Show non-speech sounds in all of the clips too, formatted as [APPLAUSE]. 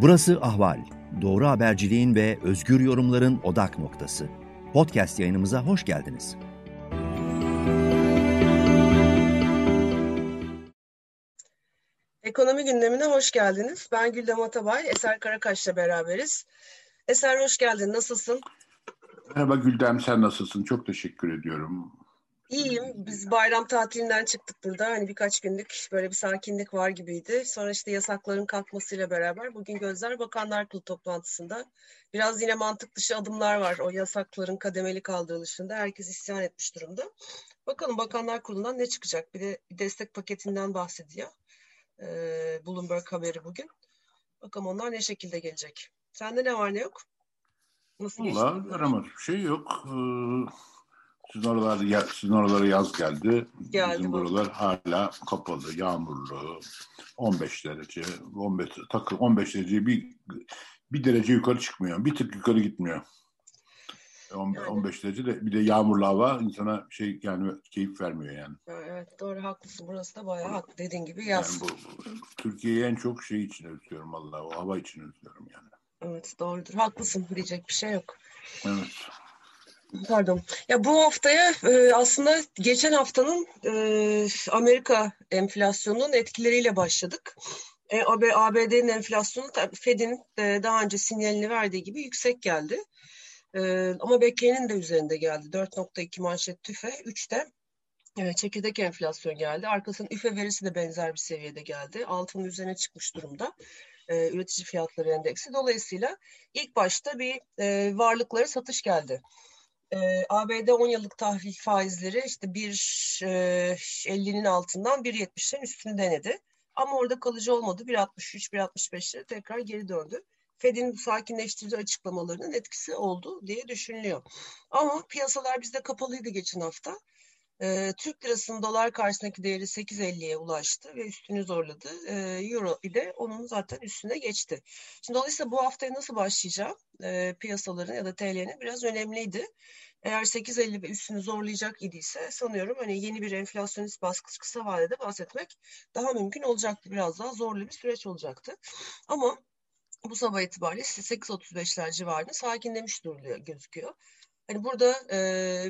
Burası Ahval. Doğru haberciliğin ve özgür yorumların odak noktası. Podcast yayınımıza hoş geldiniz. Ekonomi gündemine hoş geldiniz. Ben Güldem Atabay, Eser Karakaş'la beraberiz. Eser hoş geldin, nasılsın? Merhaba Güldem, sen nasılsın? Çok teşekkür ediyorum. İyiyim. Biz bayram tatilinden çıktık burada. Hani birkaç günlük böyle bir sakinlik var gibiydi. Sonra işte yasakların kalkmasıyla beraber bugün Gözler Bakanlar Kurulu toplantısında biraz yine mantık dışı adımlar var. O yasakların kademeli kaldırılışında herkes isyan etmiş durumda. Bakalım Bakanlar Kurulu'ndan ne çıkacak? Bir de bir destek paketinden bahsediyor. Ee, Bloomberg haberi bugün. Bakalım onlar ne şekilde gelecek. Sende ne var ne yok? Nasıl Valla yaramaz bir şey yok. Ee, sizin oralar sizin oralara yaz geldi. geldi Bizim bu. buralar hala kapalı, yağmurlu. 15 derece, 15 takı 15 derece bir bir derece yukarı çıkmıyor. Bir tık yukarı gitmiyor. 15 yani. derece de bir de yağmurlu hava insana şey yani keyif vermiyor yani. Evet doğru haklısın. Burası da bayağı haklı dediğin gibi yaz. Yani bu, bu Türkiye'yi en çok şey için özlüyorum vallahi o hava için özlüyorum yani. Evet doğrudur. Haklısın diyecek bir şey yok. Evet. Pardon. Ya bu haftaya e, aslında geçen haftanın e, Amerika enflasyonunun etkileriyle başladık. E, ABD'nin enflasyonu Fed'in e, daha önce sinyalini verdiği gibi yüksek geldi. E, ama bekleyenin de üzerinde geldi. 4.2 manşet tüfe, 3'te Evet, çekirdek enflasyon geldi. Arkasının üfe verisi de benzer bir seviyede geldi. Altının üzerine çıkmış durumda e, üretici fiyatları endeksi. Dolayısıyla ilk başta bir e, varlıkları satış geldi. E, ABD 10 yıllık tahvil faizleri işte 1.50'nin e, altından 1.70'lerin üstünü denedi. Ama orada kalıcı olmadı. 1.63, 1.65'lere tekrar geri döndü. Fed'in sakinleştirici açıklamalarının etkisi oldu diye düşünülüyor. Ama piyasalar bizde kapalıydı geçen hafta. E, Türk lirasının dolar karşısındaki değeri 8.50'ye ulaştı ve üstünü zorladı. E, Euro ile onun zaten üstüne geçti. Şimdi dolayısıyla bu haftaya nasıl başlayacağı e, piyasaların ya da TL'nin biraz önemliydi. Eğer 8.50 ve üstünü zorlayacak idiyse sanıyorum hani yeni bir enflasyonist baskı kısa vadede bahsetmek daha mümkün olacaktı. Biraz daha zorlu bir süreç olacaktı. Ama bu sabah itibariyle 8.35'ler civarında sakinlemiş duruluyor gözüküyor. Hani burada e,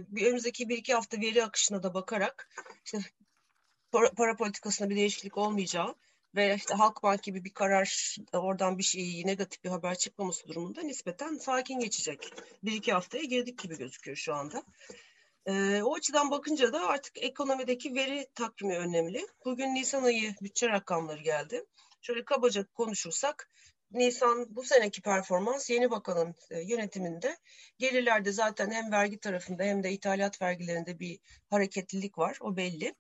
bir önümüzdeki bir iki hafta veri akışına da bakarak işte para, para politikasında bir değişiklik olmayacağı ve işte Halkbank gibi bir karar oradan bir şey negatif bir haber çıkmaması durumunda nispeten sakin geçecek. Bir iki haftaya girdik gibi gözüküyor şu anda. Ee, o açıdan bakınca da artık ekonomideki veri takvimi önemli. Bugün Nisan ayı bütçe rakamları geldi. Şöyle kabaca konuşursak Nisan bu seneki performans yeni bakanın e, yönetiminde gelirlerde zaten hem vergi tarafında hem de ithalat vergilerinde bir hareketlilik var o belli.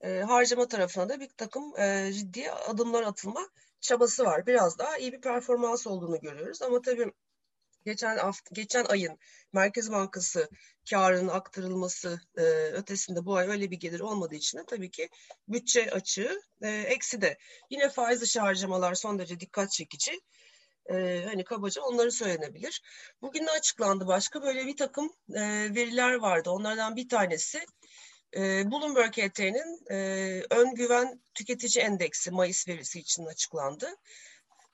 E, harcama tarafına da bir takım e, ciddi adımlar atılma çabası var. Biraz daha iyi bir performans olduğunu görüyoruz ama tabii geçen hafta, geçen ayın Merkez Bankası karının aktarılması e, ötesinde bu ay öyle bir gelir olmadığı için de tabii ki bütçe açığı e, eksi de. Yine faiz dışı harcamalar son derece dikkat çekici. E, hani kabaca onları söylenebilir. Bugün de açıklandı başka böyle bir takım e, veriler vardı. Onlardan bir tanesi e, Bloomberg HT'nin e, ön güven tüketici endeksi Mayıs verisi için açıklandı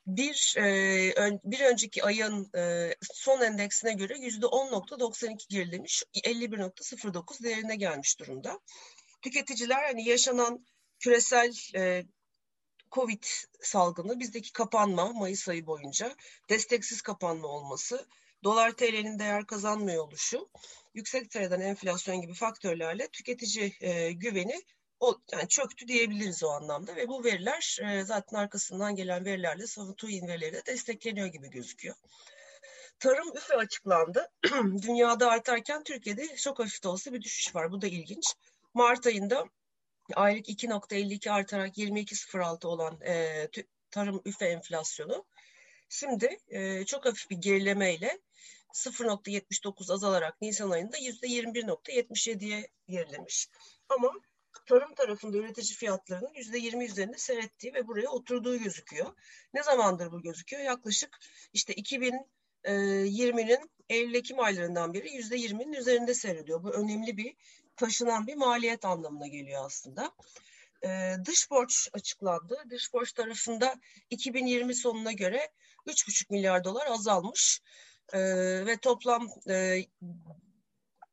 bir e, bir önceki ayın e, son endeksine göre yüzde 10.92 gerilemiş, 51.09 değerine gelmiş durumda. Tüketiciler hani yaşanan küresel e, Covid salgını, bizdeki kapanma Mayıs ayı boyunca, desteksiz kapanma olması, dolar TL'nin değer kazanmıyor oluşu, yüksek TL'den enflasyon gibi faktörlerle tüketici e, güveni o yani çöktü diyebiliriz o anlamda ve bu veriler e, zaten arkasından gelen verilerle Savutuin verileri de destekleniyor gibi gözüküyor. Tarım üfe açıklandı. [CLEARS THROAT] Dünyada artarken Türkiye'de çok hafif de olsa bir düşüş var. Bu da ilginç. Mart ayında aylık 2.52 artarak 22.06 olan e, tarım üfe enflasyonu şimdi e, çok hafif bir gerilemeyle 0.79 azalarak Nisan ayında %21.77'ye gerilemiş. Ama tarım tarafında üretici fiyatlarının yüzde yirmi üzerinde seyrettiği ve buraya oturduğu gözüküyor. Ne zamandır bu gözüküyor? Yaklaşık işte 2020'nin Eylül-Ekim aylarından beri yüzde yirminin üzerinde seyrediyor. Bu önemli bir taşınan bir maliyet anlamına geliyor aslında. e, dış borç açıklandı. Dış borç tarafında 2020 sonuna göre 3,5 milyar dolar azalmış e, ve toplam e,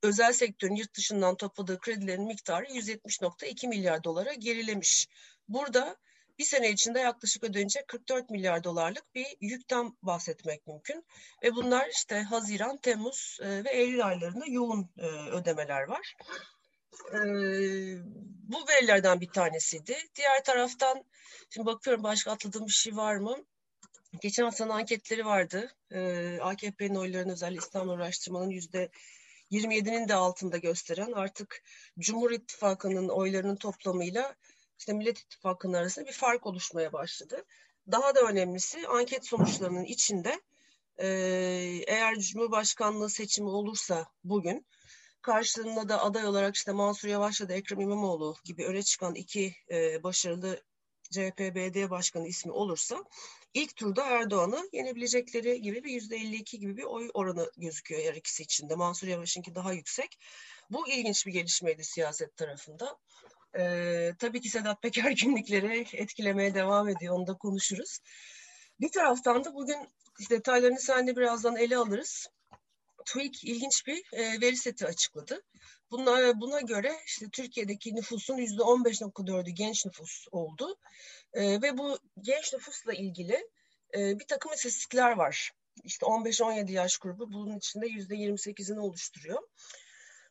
özel sektörün yurt dışından topladığı kredilerin miktarı 170.2 milyar dolara gerilemiş. Burada bir sene içinde yaklaşık ödenecek 44 milyar dolarlık bir yükten bahsetmek mümkün. Ve bunlar işte Haziran, Temmuz e, ve Eylül aylarında yoğun e, ödemeler var. E, bu verilerden bir tanesiydi. Diğer taraftan şimdi bakıyorum başka atladığım bir şey var mı? Geçen haftanın anketleri vardı. AKP'nin oylarını özellikle İstanbul araştırmanın yüzde 27'nin de altında gösteren artık Cumhur İttifakı'nın oylarının toplamıyla işte Millet İttifakı'nın arasında bir fark oluşmaya başladı. Daha da önemlisi anket sonuçlarının içinde e, eğer Cumhurbaşkanlığı seçimi olursa bugün karşılığında da aday olarak işte Mansur Yavaş ya da Ekrem İmamoğlu gibi öne çıkan iki e, başarılı CHP BD başkanı ismi olursa ilk turda Erdoğan'ı yenebilecekleri gibi bir yüzde 52 gibi bir oy oranı gözüküyor her ikisi içinde. Mansur Yavaş'ınki daha yüksek. Bu ilginç bir gelişmeydi siyaset tarafında. Ee, tabii ki Sedat Peker [LAUGHS] günlükleri etkilemeye devam ediyor. Onu da konuşuruz. Bir taraftan da bugün detaylarını seninle birazdan ele alırız. TÜİK ilginç bir e, veri seti açıkladı. Buna, buna göre işte Türkiye'deki nüfusun yüzde 15.4'ü genç nüfus oldu. E, ve bu genç nüfusla ilgili e, bir takım istatistikler var. İşte 15-17 yaş grubu bunun içinde yüzde 28'ini oluşturuyor.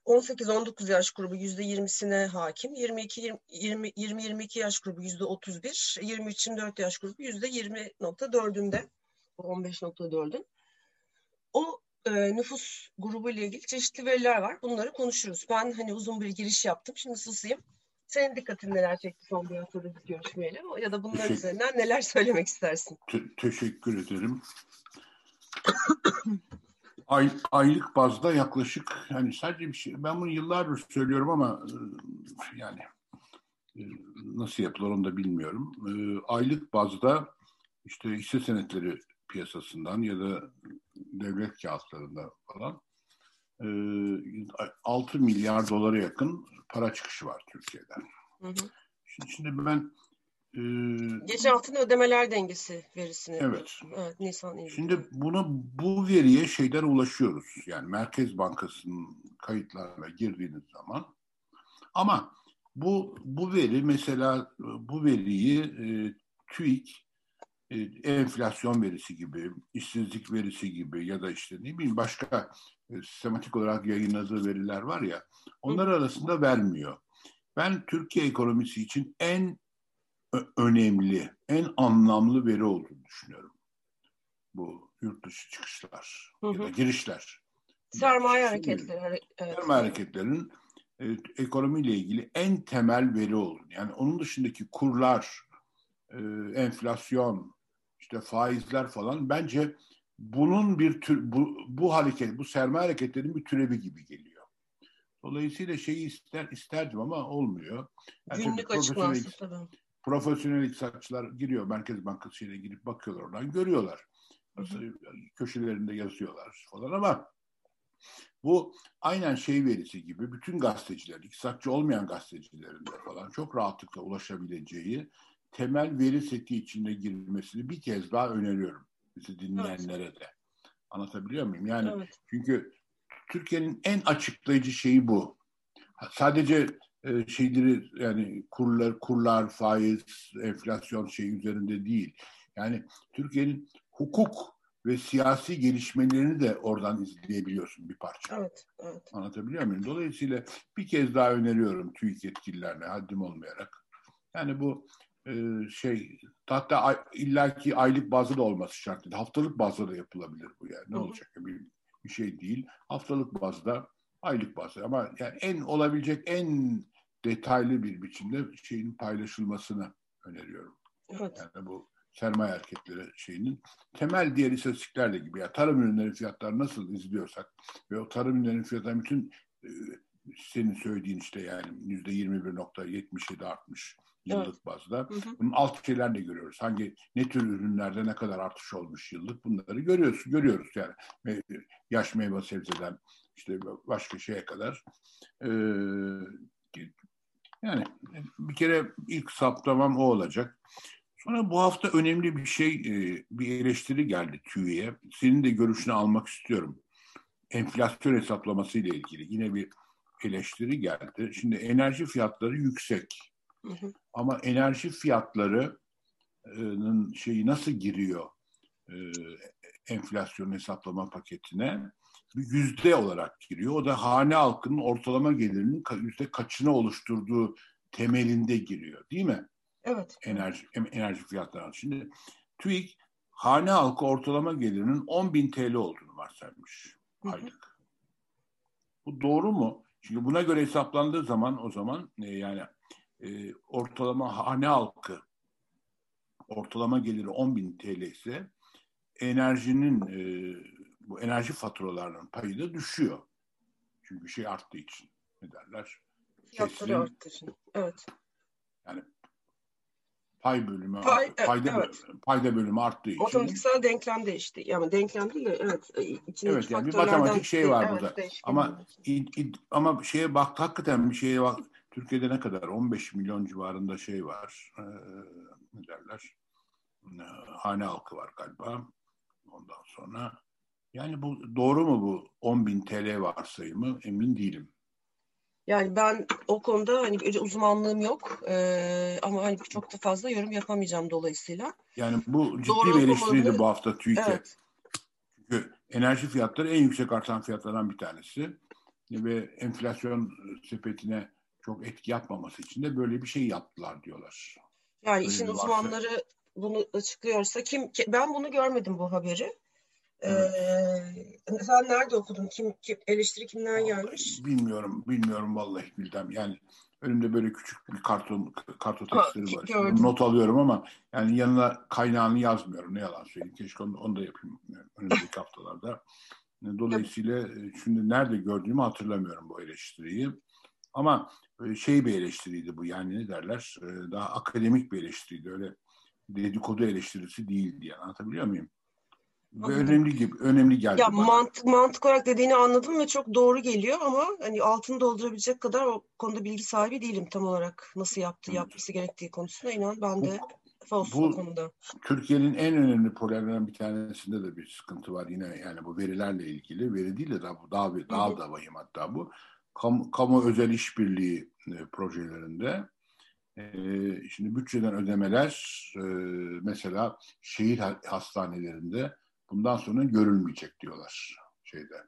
18-19 yaş grubu yüzde 20'sine hakim. 22-20-22 yaş grubu yüzde 31. 23-24 yaş grubu yüzde 20.4'ünde. 15.4'ün. O e, nüfus grubu ile ilgili çeşitli veriler var. Bunları konuşuruz. Ben hani uzun bir giriş yaptım. Şimdi susayım. Senin dikkatin neler çekti son bir haftada görüşmeyle ya da bunların teşekkür, üzerinden neler söylemek istersin? Te- teşekkür ederim. [COUGHS] Ay, aylık bazda yaklaşık yani sadece bir şey ben bunu yıllardır söylüyorum ama e, yani e, nasıl yapılır onu da bilmiyorum. E, aylık bazda işte hisse senetleri piyasasından ya da devlet kağıtlarında falan 6 milyar dolara yakın para çıkışı var Türkiye'den. Hı hı. Şimdi, şimdi ben e, Geçen haftanın ödemeler dengesi verisini. Evet. evet Nisan ilgili. Şimdi bunu bu veriye şeyden ulaşıyoruz. Yani Merkez Bankası'nın kayıtlarına girdiğiniz zaman. Ama bu bu veri mesela bu veriyi e, TÜİK e, enflasyon verisi gibi, işsizlik verisi gibi ya da işte ne bileyim başka e, sistematik olarak yayınladığı veriler var ya onlar arasında vermiyor. Ben Türkiye ekonomisi için en önemli, en anlamlı veri olduğunu düşünüyorum. Bu yurt dışı çıkışlar hı hı. ya da girişler. Sermaye hareketleri. Evet. Sermaye hareketlerinin e, ekonomiyle ilgili en temel veri olduğunu. Yani onun dışındaki kurlar, e, enflasyon, işte faizler falan bence bunun bir tür bu, bu hareket, bu sermaye hareketlerinin bir türevi gibi geliyor. Dolayısıyla şeyi ister isterdim ama olmuyor. Yani Günlük açıklaması tabii profesyonel iktisatçılar giriyor Merkez Bankası ile girip bakıyorlar oradan görüyorlar. Nasıl köşelerinde yazıyorlar falan ama bu aynen şey verisi gibi bütün gazeteciler, iktisatçı olmayan gazetecilerin de falan çok rahatlıkla ulaşabileceği temel veri seti içinde girmesini bir kez daha öneriyorum bizi dinleyenlere evet. de. Anlatabiliyor muyum? Yani evet. çünkü Türkiye'nin en açıklayıcı şeyi bu. Sadece e, şeyleri yani kurlar, kurlar, faiz, enflasyon şey üzerinde değil. Yani Türkiye'nin hukuk ve siyasi gelişmelerini de oradan izleyebiliyorsun bir parça. Evet, evet. Anlatabiliyor muyum? Dolayısıyla bir kez daha öneriyorum TÜİK yetkililerine haddim olmayarak. Yani bu e, şey hatta ay, illaki aylık bazı da olması şart değil. Haftalık bazda da yapılabilir bu yani. Ne Hı-hı. olacak? Bir, bir şey değil. Haftalık bazda, aylık bazda ama yani en olabilecek en detaylı bir biçimde şeyin paylaşılmasını öneriyorum. Evet. Yani bu sermaye hareketleri şeyinin temel diğer istatistiklerle gibi ya tarım ürünleri fiyatları nasıl izliyorsak ve o tarım ürünlerinin fiyatları bütün e, senin söylediğin işte yani yüzde 21.77 artmış yıllık evet. bazda. Hı hı. Bunun alt şeyler de görüyoruz. Hangi ne tür ürünlerde ne kadar artış olmuş yıllık bunları görüyoruz. Görüyoruz yani. Yaş meyve sebzeden işte başka şeye kadar. Ee, Yani bir kere ilk saptamam o olacak. Sonra bu hafta önemli bir şey, e, bir eleştiri geldi TÜİ'ye. Senin de görüşünü almak istiyorum. Enflasyon hesaplaması ile ilgili yine bir eleştiri geldi. Şimdi enerji fiyatları yüksek. Hı hı. Ama enerji fiyatlarının şeyi nasıl giriyor e, enflasyon hesaplama paketine? Bir yüzde olarak giriyor. O da hane halkının ortalama gelirinin yüzde kaçını oluşturduğu temelinde giriyor değil mi? Evet. Enerji, enerji fiyatları. Şimdi TÜİK hane halkı ortalama gelirinin 10 bin TL olduğunu varsaymış aylık. Bu doğru mu? Çünkü buna göre hesaplandığı zaman o zaman e, yani e, ortalama hane halkı ortalama geliri 10 bin TL ise enerjinin e, bu enerji faturalarının payı da düşüyor. Çünkü şey arttığı için ne derler? Fiyatları arttığı için. Evet. Yani pay bölümü pay, payda, evet. payda bölümü arttığı için. Otomatiksel denklem değişti. Yani denklem değil de evet. E, içindeki evet yani bir matematik şey var evet, burada. Ama id, id, ama şeye bak hakikaten bir şeye bak. Türkiye'de ne kadar? 15 milyon civarında şey var. Ee, ne derler? Ee, hane halkı var galiba. Ondan sonra yani bu doğru mu bu 10 bin TL varsayımı emin değilim. Yani ben o konuda hani uzmanlığım yok ee, ama hani çok da fazla yorum yapamayacağım dolayısıyla. Yani bu ciddi Doğru bir eleştiriydi bu hafta TÜİK'e. Evet. Çünkü enerji fiyatları en yüksek artan fiyatlardan bir tanesi. Ve enflasyon sepetine çok etki yapmaması için de böyle bir şey yaptılar diyorlar. Yani işin uzmanları bunu açıklıyorsa kim ben bunu görmedim bu haberi. Ee, sen nerede okudun? Kim, kim eleştiri kimden vallahi gelmiş? Bilmiyorum, bilmiyorum vallahi bildim. Yani önümde böyle küçük bir karton kartotekstleri var. Gördüm. Not alıyorum ama yani yanına kaynağını yazmıyorum. Ne yalan söyleyeyim. Keşke onu, onu da yapayım önümüzdeki haftalarda. Dolayısıyla e, şimdi nerede gördüğümü hatırlamıyorum bu eleştiriyi. Ama şey bir eleştiriydi bu yani ne derler? E, daha akademik bir eleştiriydi. Öyle dedikodu eleştirisi değildi yani. Anlatabiliyor muyum? Ve önemli gibi önemli geldi. Ya bana. mantık mantık olarak dediğini anladım ve çok doğru geliyor ama hani altını doldurabilecek kadar o konuda bilgi sahibi değilim tam olarak nasıl yaptı, evet. yapması gerektiği konusunda inan ben de falso bu, konuda. Türkiye'nin en önemli problemlerinden bir tanesinde de bir sıkıntı var yine yani bu verilerle ilgili. Veri değil de daha, daha, daha da vahim hatta bu. Kamu, kamu özel işbirliği e, projelerinde e, şimdi bütçeden ödemeler e, mesela şehir hastanelerinde bundan sonra görülmeyecek diyorlar şeyde.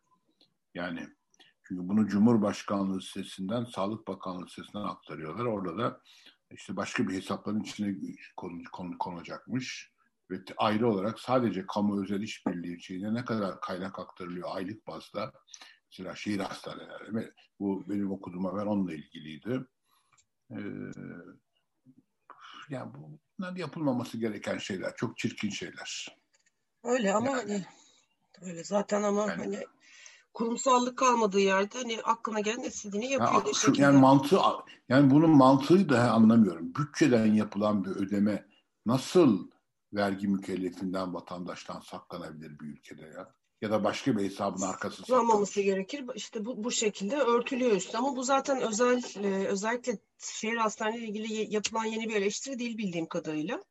Yani çünkü bunu Cumhurbaşkanlığı sitesinden Sağlık Bakanlığı sitesinden aktarıyorlar. Orada da işte başka bir hesapların içine konu, konu, konacakmış. Ve ayrı olarak sadece kamu özel işbirliği şeyine ne kadar kaynak aktarılıyor aylık bazda. Mesela şehir hastaneleri. Bu benim okuduğum haber onunla ilgiliydi. Ee, yani bunlar yapılmaması gereken şeyler. Çok çirkin şeyler. Öyle ama yani. hani öyle zaten ama yani. hani kurumsallık kalmadığı yerde hani aklına gelen istediğini yapıyor. Ya, şu, yani mantığı yani bunun mantığı da anlamıyorum. Bütçeden yapılan bir ödeme nasıl vergi mükellefinden vatandaştan saklanabilir bir ülkede ya? Ya da başka bir hesabın arkası saklanması gerekir. İşte bu, bu şekilde örtülüyor üstü. Ama bu zaten özel e, özellikle şehir hastaneleri ilgili yapılan yeni bir eleştiri değil bildiğim kadarıyla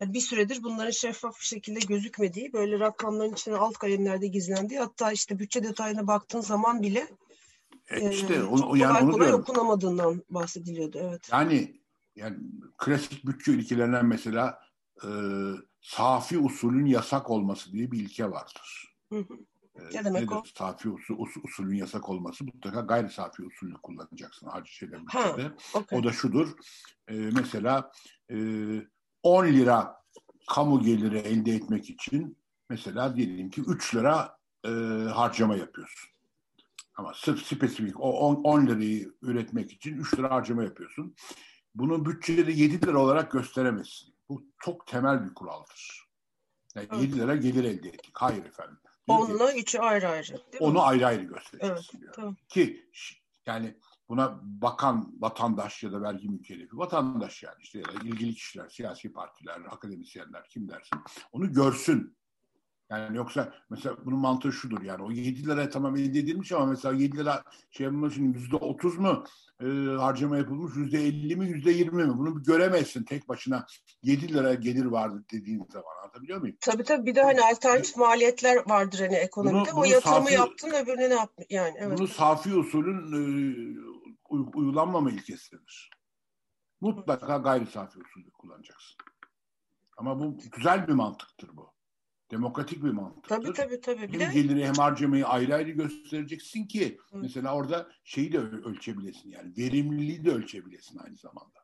yani bir süredir bunların şeffaf bir şekilde gözükmediği, böyle rakamların içine alt kalemlerde gizlendiği, hatta işte bütçe detayına baktığın zaman bile e işte e, o, yani kolay kolay okunamadığından bahsediliyordu. Evet. Yani yani klasik bütçe ilkelerinden mesela e, safi usulün yasak olması diye bir ilke vardır. Hı hı. Ne demek Nedir? o? Safi usul, usul, usulün yasak olması mutlaka gayri safi usulü kullanacaksın harcı şeyden bütçede. Okay. O da şudur. E, mesela e, 10 lira kamu geliri elde etmek için mesela diyelim ki 3 lira e, harcama yapıyorsun. Ama sırf spesifik o 10, 10 lirayı üretmek için 3 lira harcama yapıyorsun. Bunu bütçede 7 lira olarak gösteremezsin. Bu çok temel bir kuraldır. Yani evet. 7 lira gelir elde ettik. Hayır efendim. Onunla üçü ayrı ayrı. Onu ayrı ayrı göstereceksin evet, diyor. Tamam. Ki yani buna bakan vatandaş ya da vergi mükellefi, vatandaş yani işte ya da ilgili kişiler, siyasi partiler, akademisyenler kim dersin, onu görsün. Yani yoksa mesela bunun mantığı şudur yani o 7 lira tamam elde edilmiş ama mesela 7 lira şey yapılmış şimdi yüzde 30 mu e, harcama yapılmış yüzde 50 mi yüzde 20 mi bunu göremezsin tek başına 7 lira gelir vardı dediğin zaman anlatabiliyor muyum? Tabii tabii bir de hani alternatif maliyetler vardır hani ekonomide bunu, bunu o yatırımı safi, yaptın öbürüne ne yaptın yani evet. Bunu safi usulün e, uygulanmama ilkesidir. Mutlaka gayri safi usulü kullanacaksın. Ama bu güzel bir mantıktır bu. Demokratik bir mantıktır. Tabii tabii tabii. Bir hem geliri hem harcamayı ayrı ayrı göstereceksin ki Hı. mesela orada şeyi de ölçebilesin yani verimliliği de ölçebilesin aynı zamanda.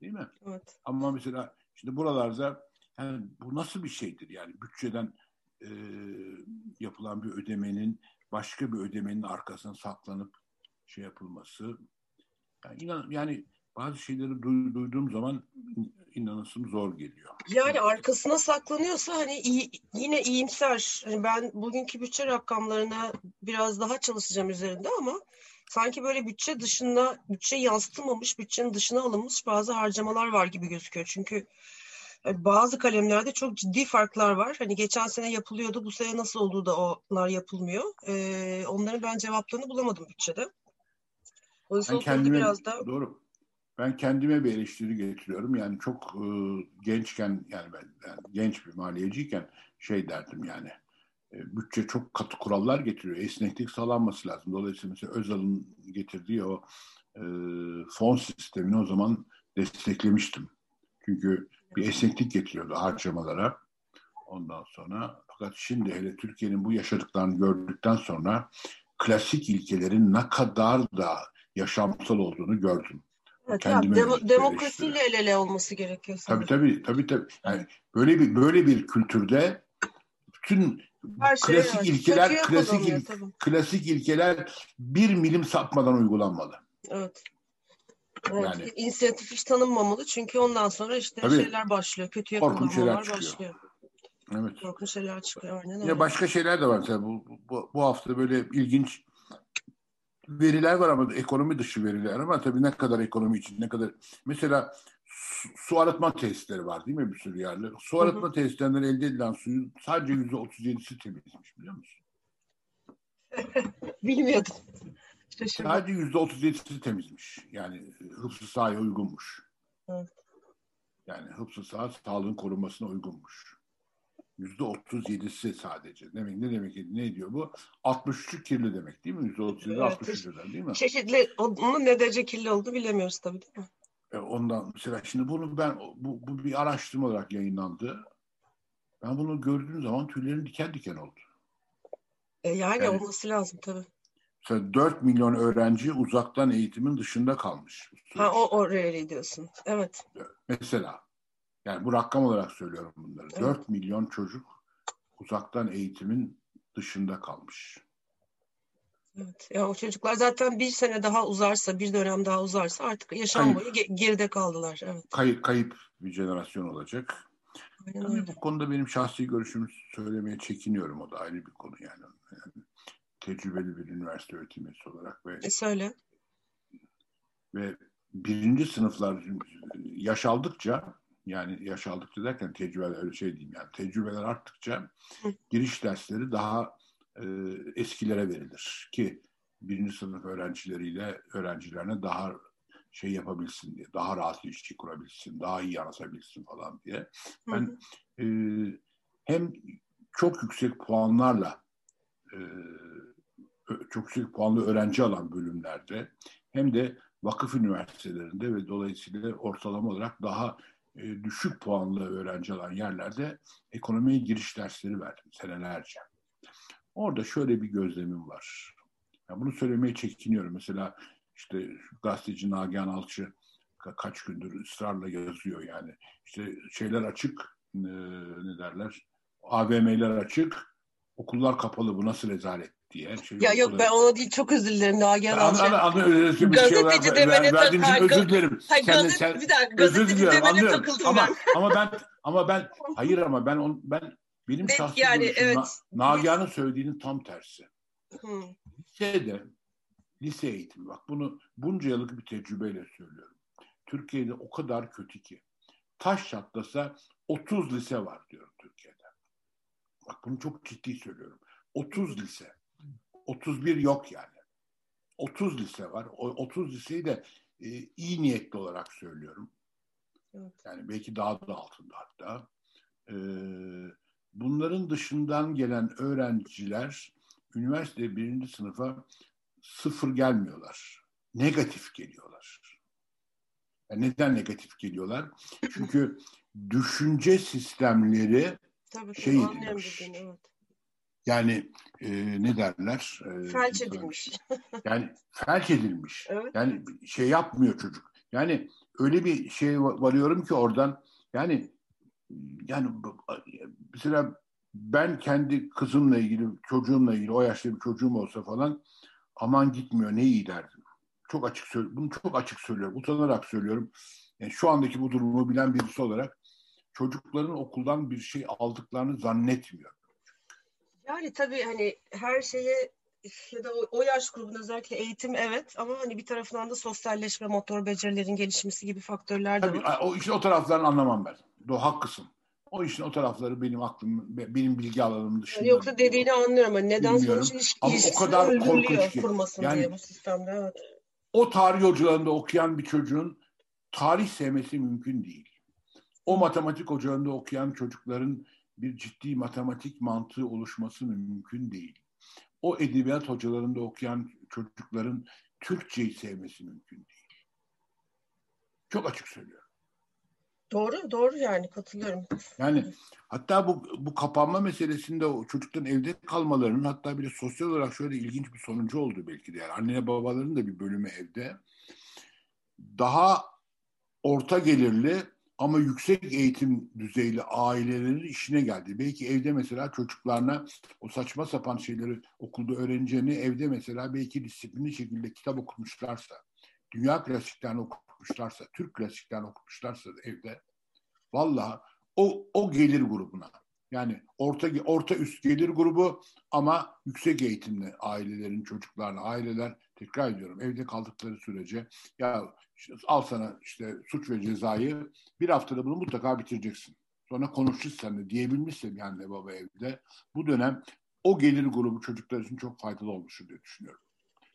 Değil mi? Evet. Ama mesela şimdi buralarda yani bu nasıl bir şeydir yani bütçeden e, yapılan bir ödemenin başka bir ödemenin arkasına saklanıp şey yapılması yani inan yani bazı şeyleri duyduğum zaman inanasım zor geliyor. Yani arkasına saklanıyorsa hani iyi, yine iyimser. Yani ben bugünkü bütçe rakamlarına biraz daha çalışacağım üzerinde ama sanki böyle bütçe dışında bütçe yansıtılmamış, bütçenin dışına alınmış bazı harcamalar var gibi gözüküyor. Çünkü e, bazı kalemlerde çok ciddi farklar var. Hani geçen sene yapılıyordu, bu sene nasıl olduğu da onlar yapılmıyor. Ee, onların ben cevaplarını bulamadım bütçede. O yüzden ben kendime, biraz da... Doğru ben kendime bir eleştiri getiriyorum. Yani çok e, gençken yani ben yani genç bir maliyeciyken şey derdim yani e, bütçe çok katı kurallar getiriyor. Esneklik sağlanması lazım. Dolayısıyla mesela Özal'ın getirdiği o e, fon sistemini o zaman desteklemiştim. Çünkü bir esneklik getiriyordu harcamalara. Ondan sonra fakat şimdi hele Türkiye'nin bu yaşadıklarını gördükten sonra klasik ilkelerin ne kadar da yaşamsal olduğunu gördüm. Evet, Kendime demo, demokrasiyle el ele olması gerekiyor. Sanırım. Tabii tabii tabii tabii. Yani böyle bir böyle bir kültürde bütün Her şey klasik şey, ilkeler Kötüye klasik il, klasik ilkeler bir milim sapmadan uygulanmalı. Evet. Evet, yani, inisiyatif hiç tanınmamalı çünkü ondan sonra işte tabii, şeyler başlıyor. Kötüye kullanmalar başlıyor. Evet. Korkunç şeyler çıkıyor. Aynen öyle. Ya başka şeyler de var. Mesela bu, bu, bu hafta böyle ilginç veriler var ama ekonomi dışı veriler ama tabii ne kadar ekonomi için ne kadar mesela su, su arıtma tesisleri var değil mi bir sürü yerler. Su arıtma tesislerinden elde edilen suyun sadece yüzde otuz yedisi temizmiş biliyor musun? [LAUGHS] Bilmiyordum. Şaşırdım. Sadece yüzde otuz yedisi temizmiş. Yani e, hıfzı sahaya uygunmuş. Evet. Yani hıfzı saha sağlığın korunmasına uygunmuş. Yüzde otuz yedisi sadece. Demek ne demek ne diyor bu? 63'ü kirli demek değil mi? Yüzde otuz yedi, altmış üçüden değil mi? Çeşitli, onun ne derece kirli oldu bilemiyoruz tabii değil mi? E ondan mesela şimdi bunu ben bu, bu bir araştırma olarak yayınlandı. Ben bunu gördüğüm zaman tüylerim diken diken oldu. E yani, yani olması lazım tabii. Mesela 4 milyon öğrenci uzaktan eğitimin dışında kalmış. Ha o oraya diyorsun. Evet. Mesela yani bu rakam olarak söylüyorum bunları. Evet. 4 milyon çocuk uzaktan eğitimin dışında kalmış. Evet. Ya o çocuklar zaten bir sene daha uzarsa, bir dönem daha uzarsa artık yaşam kayıp. boyu geride kaldılar. Evet. Kayıp, kayıp bir jenerasyon olacak. Aynen öyle. Bu konuda benim şahsi görüşümü söylemeye çekiniyorum. O da ayrı bir konu yani. yani tecrübeli bir üniversite öğretim üyesi olarak ve e söyle. Ve birinci sınıflar yaş aldıkça yani yaş aldıkça derken tecrübeler öyle şey diyeyim yani. Tecrübeler arttıkça giriş dersleri daha e, eskilere verilir ki birinci sınıf öğrencileriyle öğrencilerine daha şey yapabilsin diye, daha rahat ilişki kurabilsin, daha iyi anlatabilsin falan diye. Ben e, hem çok yüksek puanlarla e, çok yüksek puanlı öğrenci alan bölümlerde hem de vakıf üniversitelerinde ve dolayısıyla ortalama olarak daha e, düşük puanlı öğrenci alan yerlerde ekonomiye giriş dersleri verdim senelerce. Orada şöyle bir gözlemim var. Yani bunu söylemeye çekiniyorum. Mesela işte gazeteci Nagihan Alçı kaç gündür ısrarla yazıyor yani. İşte şeyler açık, e, ne derler, AVM'ler açık, okullar kapalı bu nasıl rezalet diye. Şey ya yok ben ona değil çok özür dilerim Nagihan Alçı. Anla, anla, özür şey gazeteci şey demene verdiğim için özür dilerim. Hayır, sen, gazete, sen, bir dakika, gazeteci demene takıldım ama, ben. ama ben ama ben [LAUGHS] hayır ama ben on, ben benim evet, şahsi yani, evet. Nagihan'ın söylediğinin tam tersi. Hmm. Lisede lise eğitimi bak bunu bunca yıllık bir tecrübeyle söylüyorum. Türkiye'de o kadar kötü ki taş çatlasa 30 lise var diyorum Türkiye'de. bak bunu çok ciddi söylüyorum. 30 lise. 31 yok yani. 30 lise var. O 30 liseyi de e, iyi niyetli olarak söylüyorum. Yani belki daha da altında hatta. E, bunların dışından gelen öğrenciler üniversite birinci sınıfa sıfır gelmiyorlar. Negatif geliyorlar. Yani neden negatif geliyorlar? Çünkü düşünce sistemleri Tabii, şey edilmiş. evet. Yani e, ne derler? E, felç edilmiş. Yani felç edilmiş. [LAUGHS] Evet. Yani şey yapmıyor çocuk. Yani öyle bir şey varıyorum ki oradan yani yani mesela ben kendi kızımla ilgili, çocuğumla ilgili o yaşta bir çocuğum olsa falan aman gitmiyor ne iyi derdim. Çok açık söylüyorum. Bunu çok açık söylüyorum. Utanarak söylüyorum. Yani şu andaki bu durumu bilen birisi olarak çocukların okuldan bir şey aldıklarını zannetmiyorum. Yani tabii hani her şeye ya da o, o yaş grubunda özellikle eğitim evet ama hani bir tarafından da sosyalleşme, motor becerilerin gelişmesi gibi faktörler de tabii, var. O işte o taraflarını anlamam ben. Do haklısın. O işin o tarafları benim aklım, benim bilgi alanım dışında. Yani yoksa dediğini anlıyorum. Hani neden sonuç ilişki, Ama o kadar korkunç ki. Yani, diye bu sistemde. Evet. O tarih hocalarında okuyan bir çocuğun tarih sevmesi mümkün değil. O matematik ocağında okuyan çocukların bir ciddi matematik mantığı oluşması mümkün değil. O edebiyat hocalarında okuyan çocukların Türkçeyi sevmesi mümkün değil. Çok açık söylüyorum. Doğru, doğru yani katılıyorum. Yani hatta bu bu kapanma meselesinde o çocukların evde kalmalarının hatta bir de sosyal olarak şöyle ilginç bir sonucu oldu belki de. Yani anne babaların da bir bölümü evde. Daha orta gelirli ama yüksek eğitim düzeyli ailelerin işine geldi. Belki evde mesela çocuklarına o saçma sapan şeyleri okulda öğreneceğini evde mesela belki disiplinli şekilde kitap okutmuşlarsa, dünya klasiklerini okutmuşlarsa, Türk klasiklerini okutmuşlarsa evde valla o, o gelir grubuna yani orta orta üst gelir grubu ama yüksek eğitimli ailelerin çocuklarına aileler tekrar ediyorum evde kaldıkları sürece ya al sana işte suç ve cezayı bir haftada bunu mutlaka bitireceksin. Sonra konuşacağız seninle diyebilmişse bir anne baba evde bu dönem o gelir grubu çocuklar için çok faydalı olmuştur diye düşünüyorum.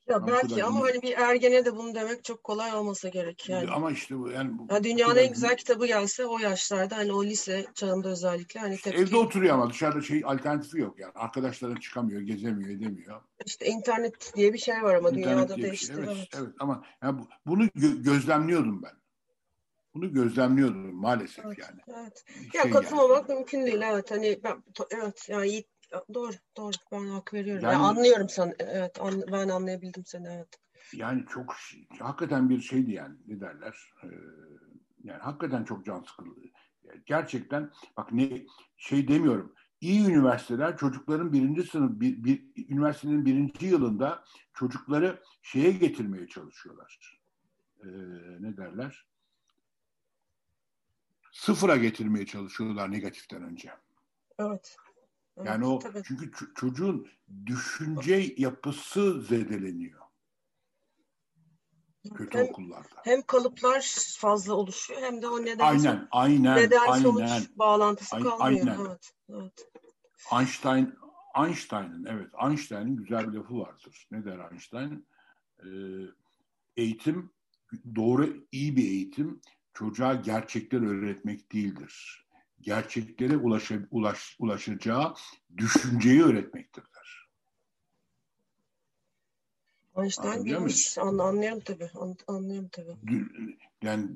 Ya belki ama hani bir ergene de bunu demek çok kolay olmasa gerek yani. Ama işte bu yani bu, ya dünyanın en güzel kitabı gelse o yaşlarda hani o lise çağında özellikle hani tepki... Evde oturuyor ama dışarıda şey alternatifi yok yani. Arkadaşlarına çıkamıyor, gezemiyor, edemiyor. İşte internet diye bir şey var ama internet dünyada değişti. Şey. Evet, evet. evet ama yani bunu gö- gözlemliyordum ben. Bunu gözlemliyordum maalesef evet, yani. Evet. Şey ya katılmamak yani. mümkün değil evet. Hani ben evet yani Doğru, doğru. Ben hak veriyorum. Yani, yani anlıyorum sen. Evet, an, ben anlayabildim seni. Evet. Yani çok hakikaten bir şeydi yani ne derler? Ee, yani hakikaten çok can sıkıntı. Gerçekten bak ne şey demiyorum. İyi üniversiteler çocukların birinci sınıf bir, bir üniversitenin birinci yılında çocukları şeye getirmeye çalışıyorlar. Ee, ne derler? Sıfıra getirmeye çalışıyorlar negatiften önce. Evet. Yani o tabii. çünkü çocuğun düşünce yapısı zedeleniyor. Kötü hem, okullarda. Hem kalıplar fazla oluşuyor hem de o neden aynen, aynen, neden aynen, sonuç bağlantısı aynen, kalmıyor. Aynen. Evet, evet. Einstein Einstein'ın evet Einstein'ın güzel bir lafı vardır. Ne der Einstein? Ee, eğitim doğru iyi bir eğitim çocuğa gerçekler öğretmek değildir gerçeklere ulaş, ulaş, ulaşacağı düşünceyi öğretmektir der. Einstein bilmiş. Anlıyorum tabii. Anlıyorum tabii. Yani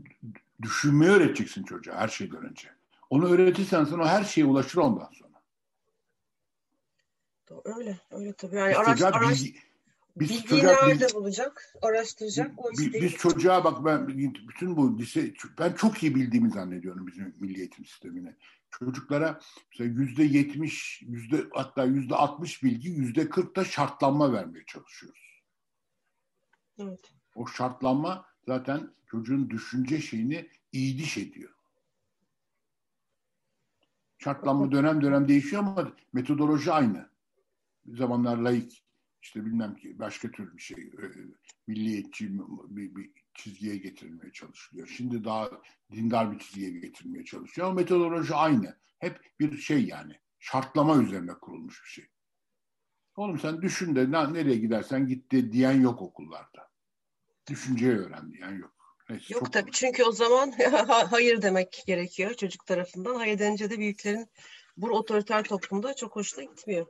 düşünmeyi öğreteceksin çocuğa her şeyden önce. Onu öğretirsen sana her şeye ulaşır ondan sonra. Öyle, öyle tabii. Yani araç, araç, bilgi, biz Bilgiyi çocuğa, nerede biz, bulacak? Araştıracak. O biz, biz çocuğa bak ben bütün bu lise ben çok iyi bildiğimi zannediyorum bizim milli eğitim sistemine. Çocuklara yüzde yetmiş, yüzde hatta yüzde altmış bilgi, yüzde kırk da şartlanma vermeye çalışıyoruz. Evet. O şartlanma zaten çocuğun düşünce şeyini iyiliş ediyor. Şartlanma dönem dönem değişiyor ama metodoloji aynı. Bir zamanlar laik işte bilmem ki başka tür bir şey e, milliyetçi bir, bir çizgiye getirilmeye çalışılıyor. Şimdi daha dindar bir çizgiye getirilmeye çalışıyor ama metodoloji aynı. Hep bir şey yani şartlama üzerine kurulmuş bir şey. Oğlum sen düşün de nereye gidersen git de diyen yok okullarda. Düşünceyi öğren diyen yok. Neyse, yok tabii olur. çünkü o zaman [LAUGHS] hayır demek gerekiyor çocuk tarafından. Hayır denince de büyüklerin bu otoriter toplumda çok hoşuna gitmiyor.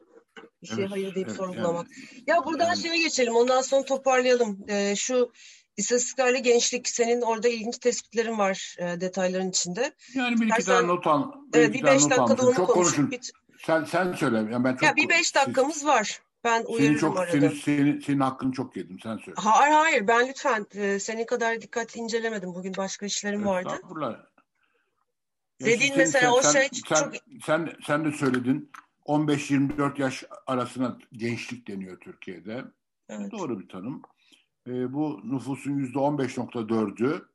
Bir şey evet, hayır deyip evet, sorgulamak. Yani, ya buradan yani, şeye geçelim ondan sonra toparlayalım. Ee, şu İstatistiklerle gençlik senin orada ilginç tespitlerin var e, detayların içinde. Yani bir iki tane not al. Bir, evet, bir beş dakikada onu çok konuşun. Sen sen söyle. Yani ben çok ya bir beş dakikamız siz, var. Ben uyarırım çok, arada. Senin, senin, senin hakkını çok yedim. Sen söyle. Hayır hayır. Ben lütfen e, senin kadar dikkatli incelemedim. Bugün başka işlerim evet, vardı. Dediğin mesela sen, o şey sen, çok... Sen, sen de söyledin. 15-24 yaş arasına gençlik deniyor Türkiye'de. Evet. Doğru bir tanım. E, bu nüfusun yüzde 15.4'ü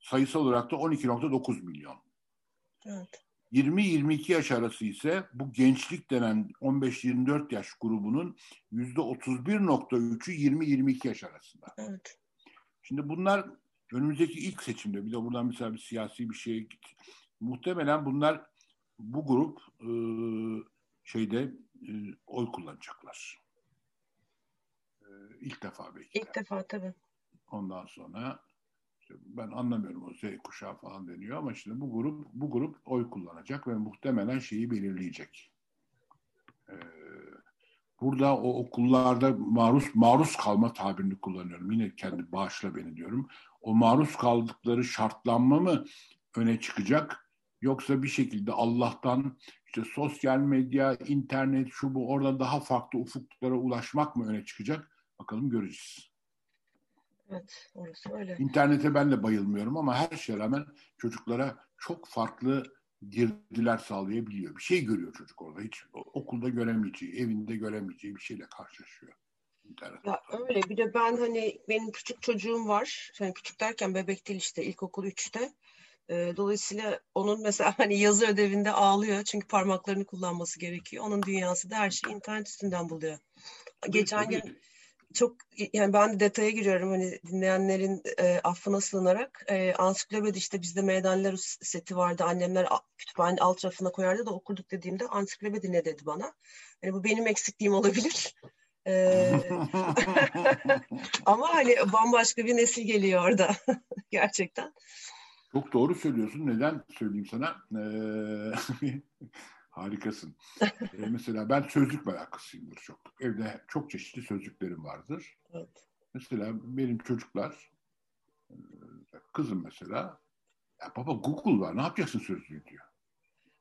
sayısal olarak da 12.9 milyon. Evet. 20-22 yaş arası ise bu gençlik denen 15-24 yaş grubunun yüzde 31.3'ü 20-22 yaş arasında. Evet. Şimdi bunlar önümüzdeki ilk seçimde bir de buradan mesela bir siyasi bir şeye git. Muhtemelen bunlar bu grup e, şeyde e, oy kullanacaklar. E, ilk defa belki. İlk defa tabii. Ondan sonra ben anlamıyorum o Z kuşağı falan deniyor ama şimdi bu grup bu grup oy kullanacak ve muhtemelen şeyi belirleyecek. Ee, burada o okullarda maruz maruz kalma tabirini kullanıyorum. Yine kendi bağışla beni diyorum. O maruz kaldıkları şartlanma mı öne çıkacak? Yoksa bir şekilde Allah'tan işte sosyal medya, internet, şu bu orada daha farklı ufuklara ulaşmak mı öne çıkacak? Bakalım göreceğiz. Evet, orası öyle. İnternete ben de bayılmıyorum ama her şeye rağmen çocuklara çok farklı girdiler sağlayabiliyor. Bir şey görüyor çocuk orada. Hiç okulda göremeyeceği, evinde göremeyeceği bir şeyle karşılaşıyor. İnternet. Ya öyle. Bir de ben hani benim küçük çocuğum var. Yani küçük derken bebek değil işte ilkokul 3'te. Dolayısıyla onun mesela [LAUGHS] hani yazı ödevinde ağlıyor çünkü parmaklarını kullanması gerekiyor. Onun dünyası da her şeyi internet üstünden buluyor. Geçen gün çok yani ben de detaya giriyorum hani dinleyenlerin e, affına sığınarak e, ansiklopedi işte bizde meydanlar seti vardı annemler kütüphane alt rafına koyardı da okurduk dediğimde ansiklopedi ne dedi bana hani bu benim eksikliğim olabilir [LAUGHS] [LAUGHS] ama hani bambaşka bir nesil geliyor orada gerçekten. Çok doğru söylüyorsun. Neden söyleyeyim sana? Ee, [LAUGHS] Harikasın. ee, mesela ben sözlük meraklısıyımdır çok. Evde çok çeşitli sözlüklerim vardır. Evet. Mesela benim çocuklar, e, kızım mesela, ya baba Google var ne yapacaksın sözlüğü diyor.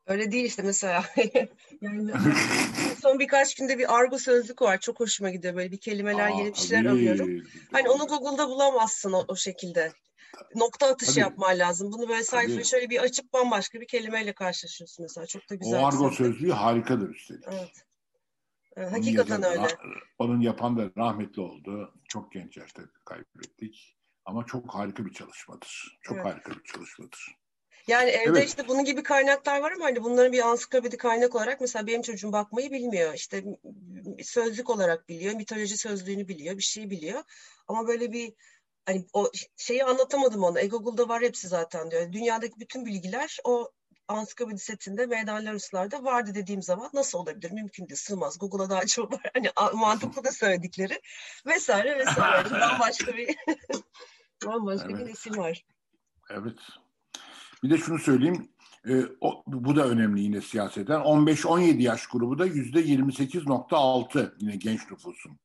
Öyle değil işte mesela. [LAUGHS] yani [LAUGHS] son birkaç günde bir argo sözlük var. Çok hoşuma gidiyor. Böyle bir kelimeler, Aa, yeni bir şeyler tabii. arıyorum. Hani onu Google'da bulamazsın o, o şekilde nokta atışı Tabii. yapman lazım. Bunu böyle sayfayı şöyle bir açıp bambaşka bir kelimeyle karşılaşıyorsun mesela. Çok da güzel. O argo sözlüğü harikadır üstelik. Evet. evet hakikaten öyle. Onun yapan da rahmetli oldu. Çok genç yaşta kaybettik. Ama çok harika bir çalışmadır. Çok evet. harika bir çalışmadır. Yani evde evet. işte bunun gibi kaynaklar var ama hani bunların bir ansiklopedi kaynak olarak mesela benim çocuğum bakmayı bilmiyor. İşte sözlük olarak biliyor, mitoloji sözlüğünü biliyor, bir şey biliyor. Ama böyle bir hani o şeyi anlatamadım ona. E-Google'da var hepsi zaten diyor. Dünyadaki bütün bilgiler o ansiklopedi setinde Meydanlar Ruslar'da vardı dediğim zaman nasıl olabilir? Mümkün değil, sığmaz. Google'a daha çok var. Hani mantıklı da söyledikleri vesaire vesaire. bambaşka bir [LAUGHS] bambaşka evet. bir isim var. Evet. Bir de şunu söyleyeyim. E, o, bu da önemli yine siyaseten. 15-17 yaş grubu da %28.6 yine genç nüfusun.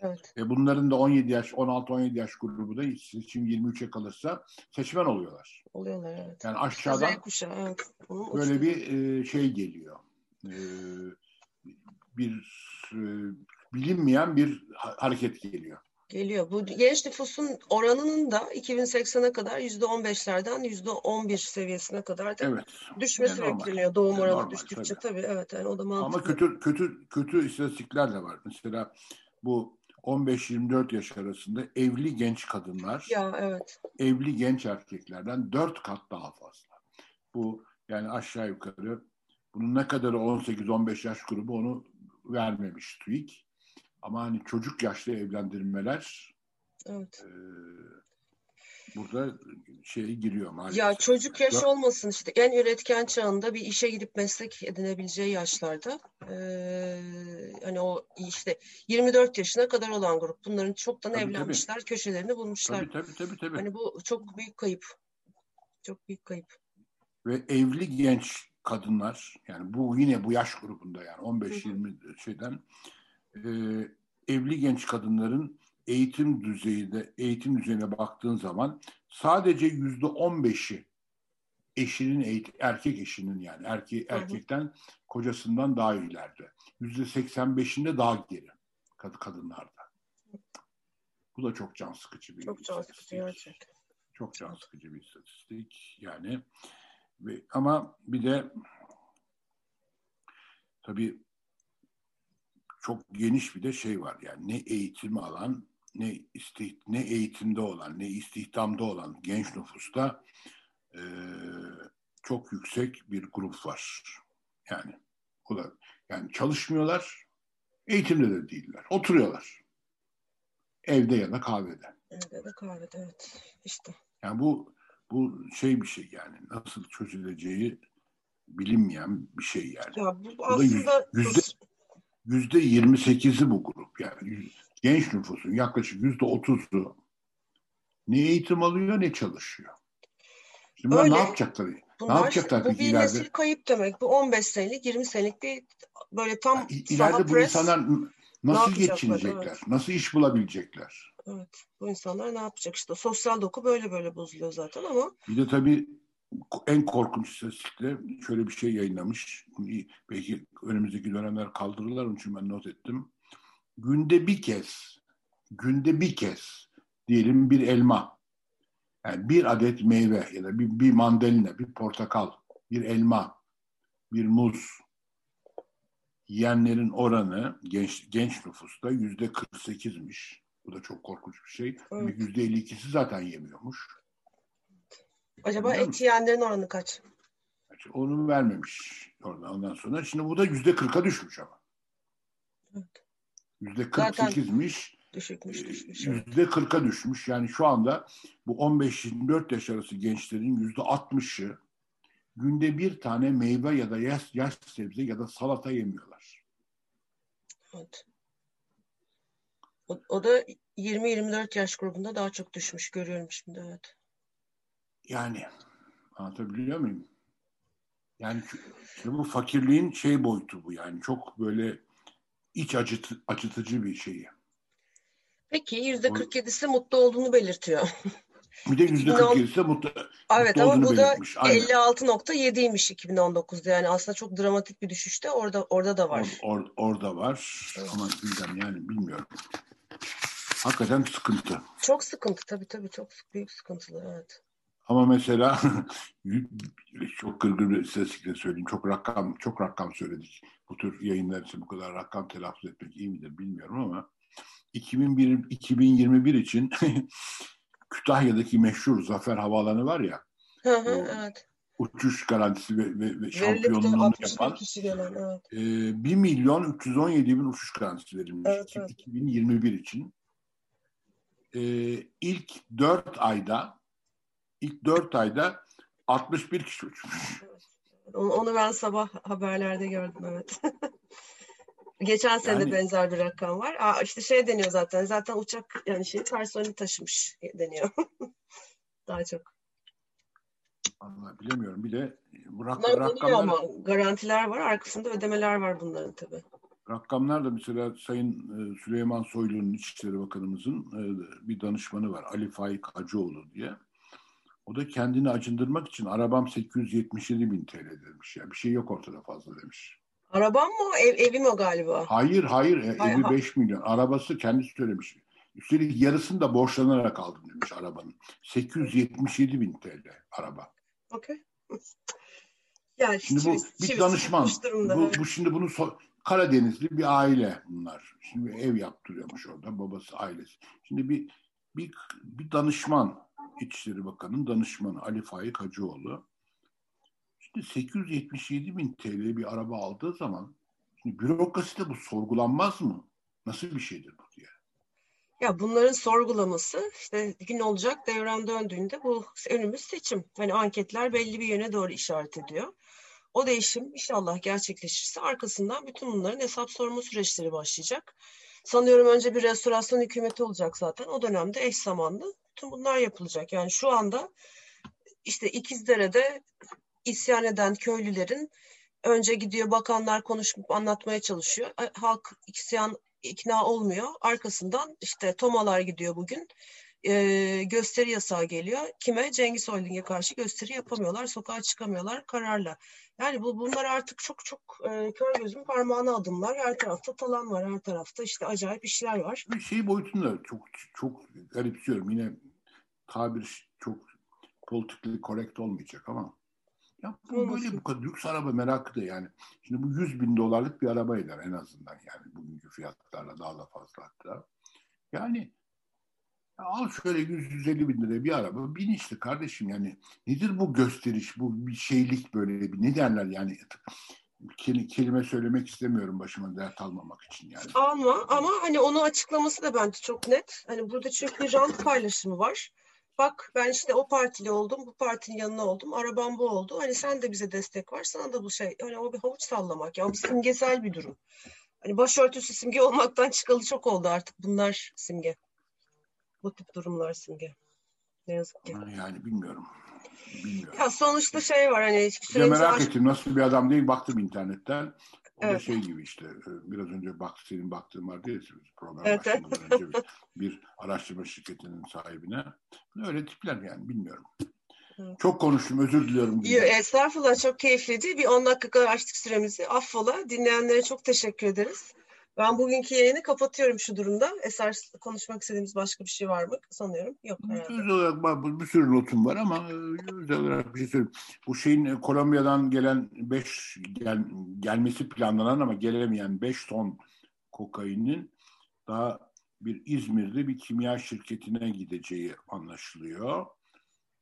Evet. E bunların da 17 yaş, 16-17 yaş grubu da seçim 23'e kalırsa seçmen oluyorlar. Oluyorlar evet. Yani aşağıdan kuşağı, evet. böyle bir e, şey geliyor. E, bir e, bilinmeyen bir hareket geliyor. Geliyor. Bu genç nüfusun oranının da 2080'e kadar %15'lerden %11 seviyesine kadar da evet. düşmesi yani bekleniyor. Doğum oranı normal, düştükçe tabii. tabii. Evet yani o da mantıklı. Ama kötü kötü kötü istatistikler de var. Mesela bu 15-24 yaş arasında evli genç kadınlar ya, evet. evli genç erkeklerden 4 kat daha fazla. Bu yani aşağı yukarı bunun ne kadarı 18-15 yaş grubu onu vermemiş TÜİK. Ama hani çocuk yaşta evlendirmeler evet. Burada şey giriyor maalesef. Ya çocuk yaş olmasın işte en üretken çağında bir işe gidip meslek edinebileceği yaşlarda ee, hani o işte 24 yaşına kadar olan grup bunların çoktan tabii, evlenmişler tabii. köşelerini bulmuşlar. Tabii, tabii tabii tabii. Hani bu çok büyük kayıp. Çok büyük kayıp. Ve evli genç kadınlar yani bu yine bu yaş grubunda yani 15-20 şeyden e, evli genç kadınların eğitim düzeyinde eğitim düzeyine baktığın zaman sadece yüzde on beşi eşinin eğitim, erkek eşinin yani erke, erkekten kocasından daha ileride. Yüzde seksen beşinde daha geri kadınlarda. Bu da çok can sıkıcı bir Çok can sıkıcı gerçekten. Çok can sıkıcı bir istatistik. Yani ve, ama bir de tabii çok geniş bir de şey var yani ne eğitim alan ne istih, ne eğitimde olan ne istihdamda olan genç nüfusta e, çok yüksek bir grup var. Yani o da yani çalışmıyorlar, eğitimde de değiller. Oturuyorlar. Evde ya da kahvede. Evde de kahvede evet. İşte. Yani bu bu şey bir şey yani nasıl çözüleceği bilinmeyen bir şey yani. Ya bu, bu aslında yüzde, yüzde 28'i bu grup yani genç nüfusun yaklaşık yüzde otuzu ne eğitim alıyor ne çalışıyor. Şimdi bunlar ne yapacaklar? Bunlar, ne yapacaklar bu bir ileride? nesil kayıp demek. Bu 15 senelik, 20 senelik bir böyle tam yani ileride bu pres, insanlar nasıl geçinecekler? Evet. Nasıl iş bulabilecekler? Evet. Bu insanlar ne yapacak işte? Sosyal doku böyle böyle bozuluyor zaten ama. Bir de tabii en korkunç istatistikle şöyle bir şey yayınlamış. Belki önümüzdeki dönemler kaldırırlar onun için ben not ettim günde bir kez, günde bir kez diyelim bir elma, yani bir adet meyve ya da bir, bir mandalina, bir portakal, bir elma, bir muz yiyenlerin oranı genç, genç nüfusta yüzde 48'miş. Bu da çok korkunç bir şey. Yüzde evet. 52'si zaten yemiyormuş. Acaba et yiyenlerin oranı kaç? Onu vermemiş ondan sonra. Şimdi bu da yüzde 40'a düşmüş ama. Evet. Yüzde 48'miş. Düşükmüş, ee, düşmüş. Yüzde 40'a düşmüş. Yani şu anda bu 15-24 yaş arası gençlerin yüzde 60'ı günde bir tane meyve ya da yaş, yaş sebze ya da salata yemiyorlar. Evet. O, o da 20-24 yaş grubunda daha çok düşmüş görüyorum şimdi evet. Yani anlatabiliyor muyum? Yani bu fakirliğin şey boyutu bu yani çok böyle iç acıt, acıtıcı bir şeyi. Peki yüzde 47'si mutlu olduğunu belirtiyor. Bir de yüzde 47'si mutlu, evet, mutlu ama bu da 56.7'ymiş 2019'da. Yani aslında çok dramatik bir düşüşte orada orada da var. Or, or, orada var evet. ama bilmem yani bilmiyorum. Hakikaten sıkıntı. Çok sıkıntı tabii tabii çok büyük sıkıntılı evet. Ama mesela [LAUGHS] çok gırgır bir istatistikle söyleyeyim. Çok rakam çok rakam söyledik. Bu tür yayınlar için bu kadar rakam telaffuz etmek iyi midir bilmiyorum ama 2001, 2021 için [LAUGHS] Kütahya'daki meşhur Zafer Havaalanı var ya. Hı hı, evet. Uçuş garantisi ve, ve, ve şampiyonluğunu yapan gelen, evet. e, 1 milyon 317 bin uçuş garantisi verilmiş evet, evet. 2021 için. E, ilk 4 ayda ilk 4 ayda 61 kişi uçmuş. Onu, onu ben sabah haberlerde gördüm evet. [LAUGHS] Geçen sene yani, de benzer bir rakam var. Aa, işte şey deniyor zaten. Zaten uçak yani şey personeli taşımış deniyor. [LAUGHS] Daha çok. Allah bilemiyorum. Bir de bu rak Bunlar rakamlar... ama garantiler var. Arkasında ödemeler var bunların tabii. Rakamlar da mesela Sayın e, Süleyman Soylu'nun İçişleri Bakanımızın e, bir danışmanı var. Ali Faik Hacıoğlu diye. O da kendini acındırmak için arabam 877 bin TL demiş. Ya bir şey yok ortada fazla demiş. Arabam mı? Ev, evim o galiba. Hayır hayır. E, hayır evi ha. 5 milyon. Arabası kendisi söylemiş. Üstelik yarısını da borçlanarak aldım demiş arabanın. 877 bin TL araba. Okey. Yani şimdi bu bir danışman. Bu, bu şimdi bunu so Karadenizli bir aile bunlar. Şimdi ev yaptırıyormuş orada babası ailesi. Şimdi bir bir, bir danışman İçişleri Bakanı'nın danışmanı Ali Faik Hacıoğlu. Şimdi 877 bin TL bir araba aldığı zaman şimdi bürokraside bu sorgulanmaz mı? Nasıl bir şeydir bu diye. Ya bunların sorgulaması işte gün olacak devran döndüğünde bu önümüz seçim. Hani anketler belli bir yöne doğru işaret ediyor. O değişim inşallah gerçekleşirse arkasından bütün bunların hesap sorma süreçleri başlayacak. Sanıyorum önce bir restorasyon hükümeti olacak zaten. O dönemde eş zamanlı bütün bunlar yapılacak. Yani şu anda işte İkizdere'de isyan eden köylülerin önce gidiyor bakanlar konuşup anlatmaya çalışıyor. Halk isyan ikna olmuyor. Arkasından işte Tomalar gidiyor bugün. E, gösteri yasağı geliyor. Kime? Cengiz Holding'e karşı gösteri yapamıyorlar. Sokağa çıkamıyorlar kararla. Yani bu bunlar artık çok çok e, kör gözün parmağına adımlar. Her tarafta talan var. Her tarafta işte acayip işler var. Bir şey boyutunda çok çok garipsiyorum. Yine tabir çok politically correct olmayacak ama ya bu böyle bu kadar lüks araba merakı da yani. Şimdi bu 100 bin dolarlık bir araba eder en azından yani bugünkü fiyatlarla daha da fazla hatta. Yani al şöyle 100-150 bin liraya bir araba bin işte kardeşim yani nedir bu gösteriş bu bir şeylik böyle bir ne derler yani kelime söylemek istemiyorum başıma dert almamak için yani. Ama ama hani onu açıklaması da bence çok net. Hani burada çünkü bir rant paylaşımı var bak ben işte o partili oldum, bu partinin yanına oldum, arabam bu oldu. Hani sen de bize destek var, sana da bu şey. Hani o bir havuç sallamak. Ya bu simgesel bir durum. Hani başörtüsü simge olmaktan çıkalı çok oldu artık. Bunlar simge. Bu tip durumlar simge. Ne yazık ki. Yani bilmiyorum. Bilmiyorum. Ya sonuçta şey var hani merak aşk... ettim nasıl bir adam değil baktım internetten. O evet. da şey gibi işte e, biraz önce bak senin baktığın vardı ya program evet. başlamadan önce bir, bir araştırma şirketinin sahibine. Öyle tipler yani bilmiyorum. Çok konuştum özür diliyorum. Yo, estağfurullah çok keyifliydi. Bir 10 dakika kadar açtık süremizi. Affola. Dinleyenlere çok teşekkür ederiz. Ben bugünkü yayını kapatıyorum şu durumda. Eser konuşmak istediğimiz başka bir şey var mı? Sanıyorum yok herhalde. Olarak bir sürü notum var ama e, özel olarak bir şey söyleyeyim. Bu şeyin e, Kolombiya'dan gelen 5 gel, gelmesi planlanan ama gelemeyen 5 ton kokainin daha bir İzmir'de bir kimya şirketine gideceği anlaşılıyor.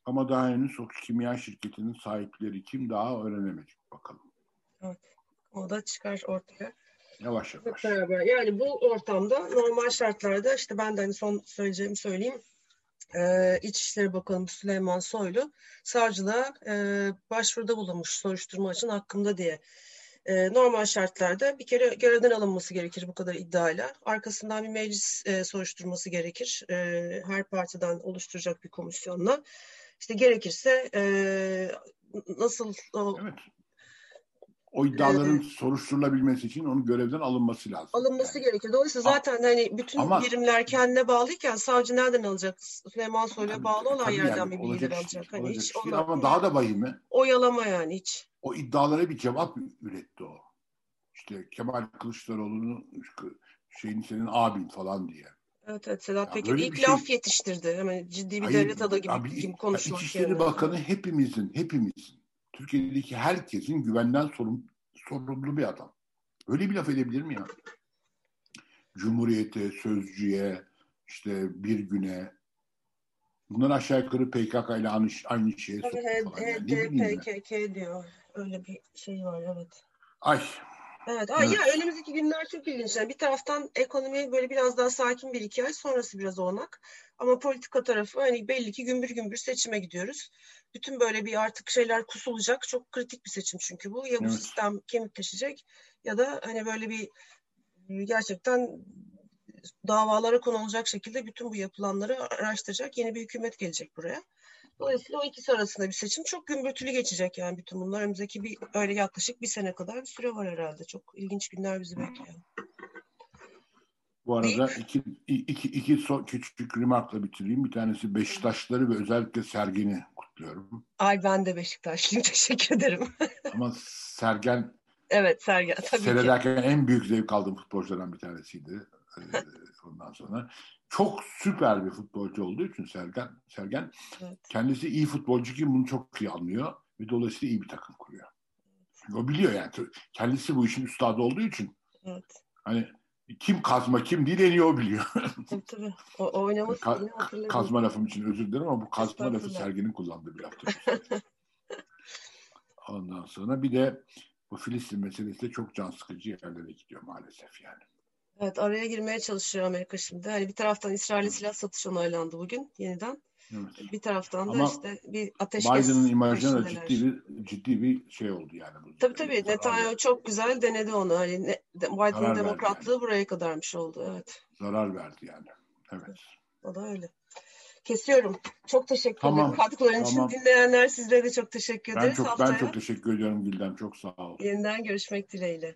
Ama daha henüz o kimya şirketinin sahipleri kim daha öğrenemedik bakalım. Evet. O da çıkar ortaya. Yavaş yavaş. beraber. Yani bu ortamda normal şartlarda işte ben de hani son söyleyeceğimi söyleyeyim. Ee, İçişleri Bakanı Süleyman Soylu savcılığa e, başvuruda bulunmuş soruşturma için hakkında diye. E, normal şartlarda bir kere görevden alınması gerekir bu kadar iddiayla. Arkasından bir meclis e, soruşturması gerekir. E, her partiden oluşturacak bir komisyonla. İşte gerekirse e, nasıl o, evet o iddiaların evet. soruşturulabilmesi için onun görevden alınması lazım. Alınması yani. gerekir. Dolayısıyla zaten hani bütün Ama, birimler kendine bağlıyken savcı nereden alacak? Süleyman Soylu'ya bağlı olan yerden yani, bir şey, alacak. Hani hiç şey. Ama daha da vahimi. Oyalama yani hiç. O iddialara bir cevap üretti o. İşte Kemal Kılıçdaroğlu'nun şeyini senin abin falan diye. Evet evet Sedat Peker ilk şey... laf yetiştirdi. Hemen ciddi bir Hayır, devlet adamı gibi, gibi konuşmak. İçişleri yani. Bakanı hepimizin, hepimizin Türkiye'deki herkesin güvenden sorun, sorumlu bir adam. Öyle bir laf edebilir mi ya? Cumhuriyete, sözcüye, işte bir güne. Bunlar aşağı yukarı PKK ile aynı, aynı şeye sokuyor. Yani. PKK diyor. Öyle bir şey var evet. Ay Evet, ay evet. ya önümüzdeki günler çok ilginç. Yani bir taraftan ekonomi böyle biraz daha sakin bir iki ay sonrası biraz onak. Ama politika tarafı hani belli ki gümbür gümbür seçime gidiyoruz. Bütün böyle bir artık şeyler kusulacak. Çok kritik bir seçim çünkü bu. Ya bu evet. sistem kemikleşecek ya da hani böyle bir gerçekten davalara konu olacak şekilde bütün bu yapılanları araştıracak yeni bir hükümet gelecek buraya. Dolayısıyla o ikisi arasında bir seçim çok gümbürtülü geçecek yani bütün bunlar. Önümüzdeki bir öyle yaklaşık bir sene kadar bir süre var herhalde. Çok ilginç günler bizi bekliyor. Bu arada iki, iki, iki son, küçük remarkla bitireyim. Bir tanesi Beşiktaşları ve özellikle Sergen'i kutluyorum. Ay ben de Beşiktaşlıyım. [LAUGHS] Teşekkür ederim. Ama Sergen Evet Sergen tabii seyrederken ki. en büyük zevk aldığım futbolculardan bir tanesiydi. Ee, ondan sonra çok süper bir futbolcu olduğu için Sergen, Sergen evet. kendisi iyi futbolcu ki bunu çok iyi anlıyor ve dolayısıyla iyi bir takım kuruyor. O biliyor yani. Kendisi bu işin üstadı olduğu için. Evet. Hani kim kazma kim değil en iyi o biliyor. [LAUGHS] Tabii tabii. O, oynaması Ka- Kazma lafım için özür dilerim ama bu kazma lafı Sergen'in kullandığı bir laftır. [LAUGHS] Ondan sonra bir de bu Filistin meselesi de çok can sıkıcı yerlere gidiyor maalesef yani. Evet araya girmeye çalışıyor Amerika şimdi. Hani bir taraftan İsrail'e silah satışı onaylandı bugün yeniden. Evet. Bir taraftan da Ama işte bir ateşkes. Biden'ın imajına da ciddi bir ciddi bir şey oldu yani. Tabii tabii. Netanyahu çok güzel denedi onu. Hani ne, Biden'ın demokratlığı yani. buraya kadarmış oldu. Evet. Zarar verdi yani. Evet. O da öyle. Kesiyorum. Çok teşekkür tamam, ederim katkıların tamam. için. Dinleyenler sizlere de çok teşekkür ederiz. Ben çok, Haftaya ben çok teşekkür ediyorum Gülden. Çok sağ ol. Yeniden görüşmek dileğiyle.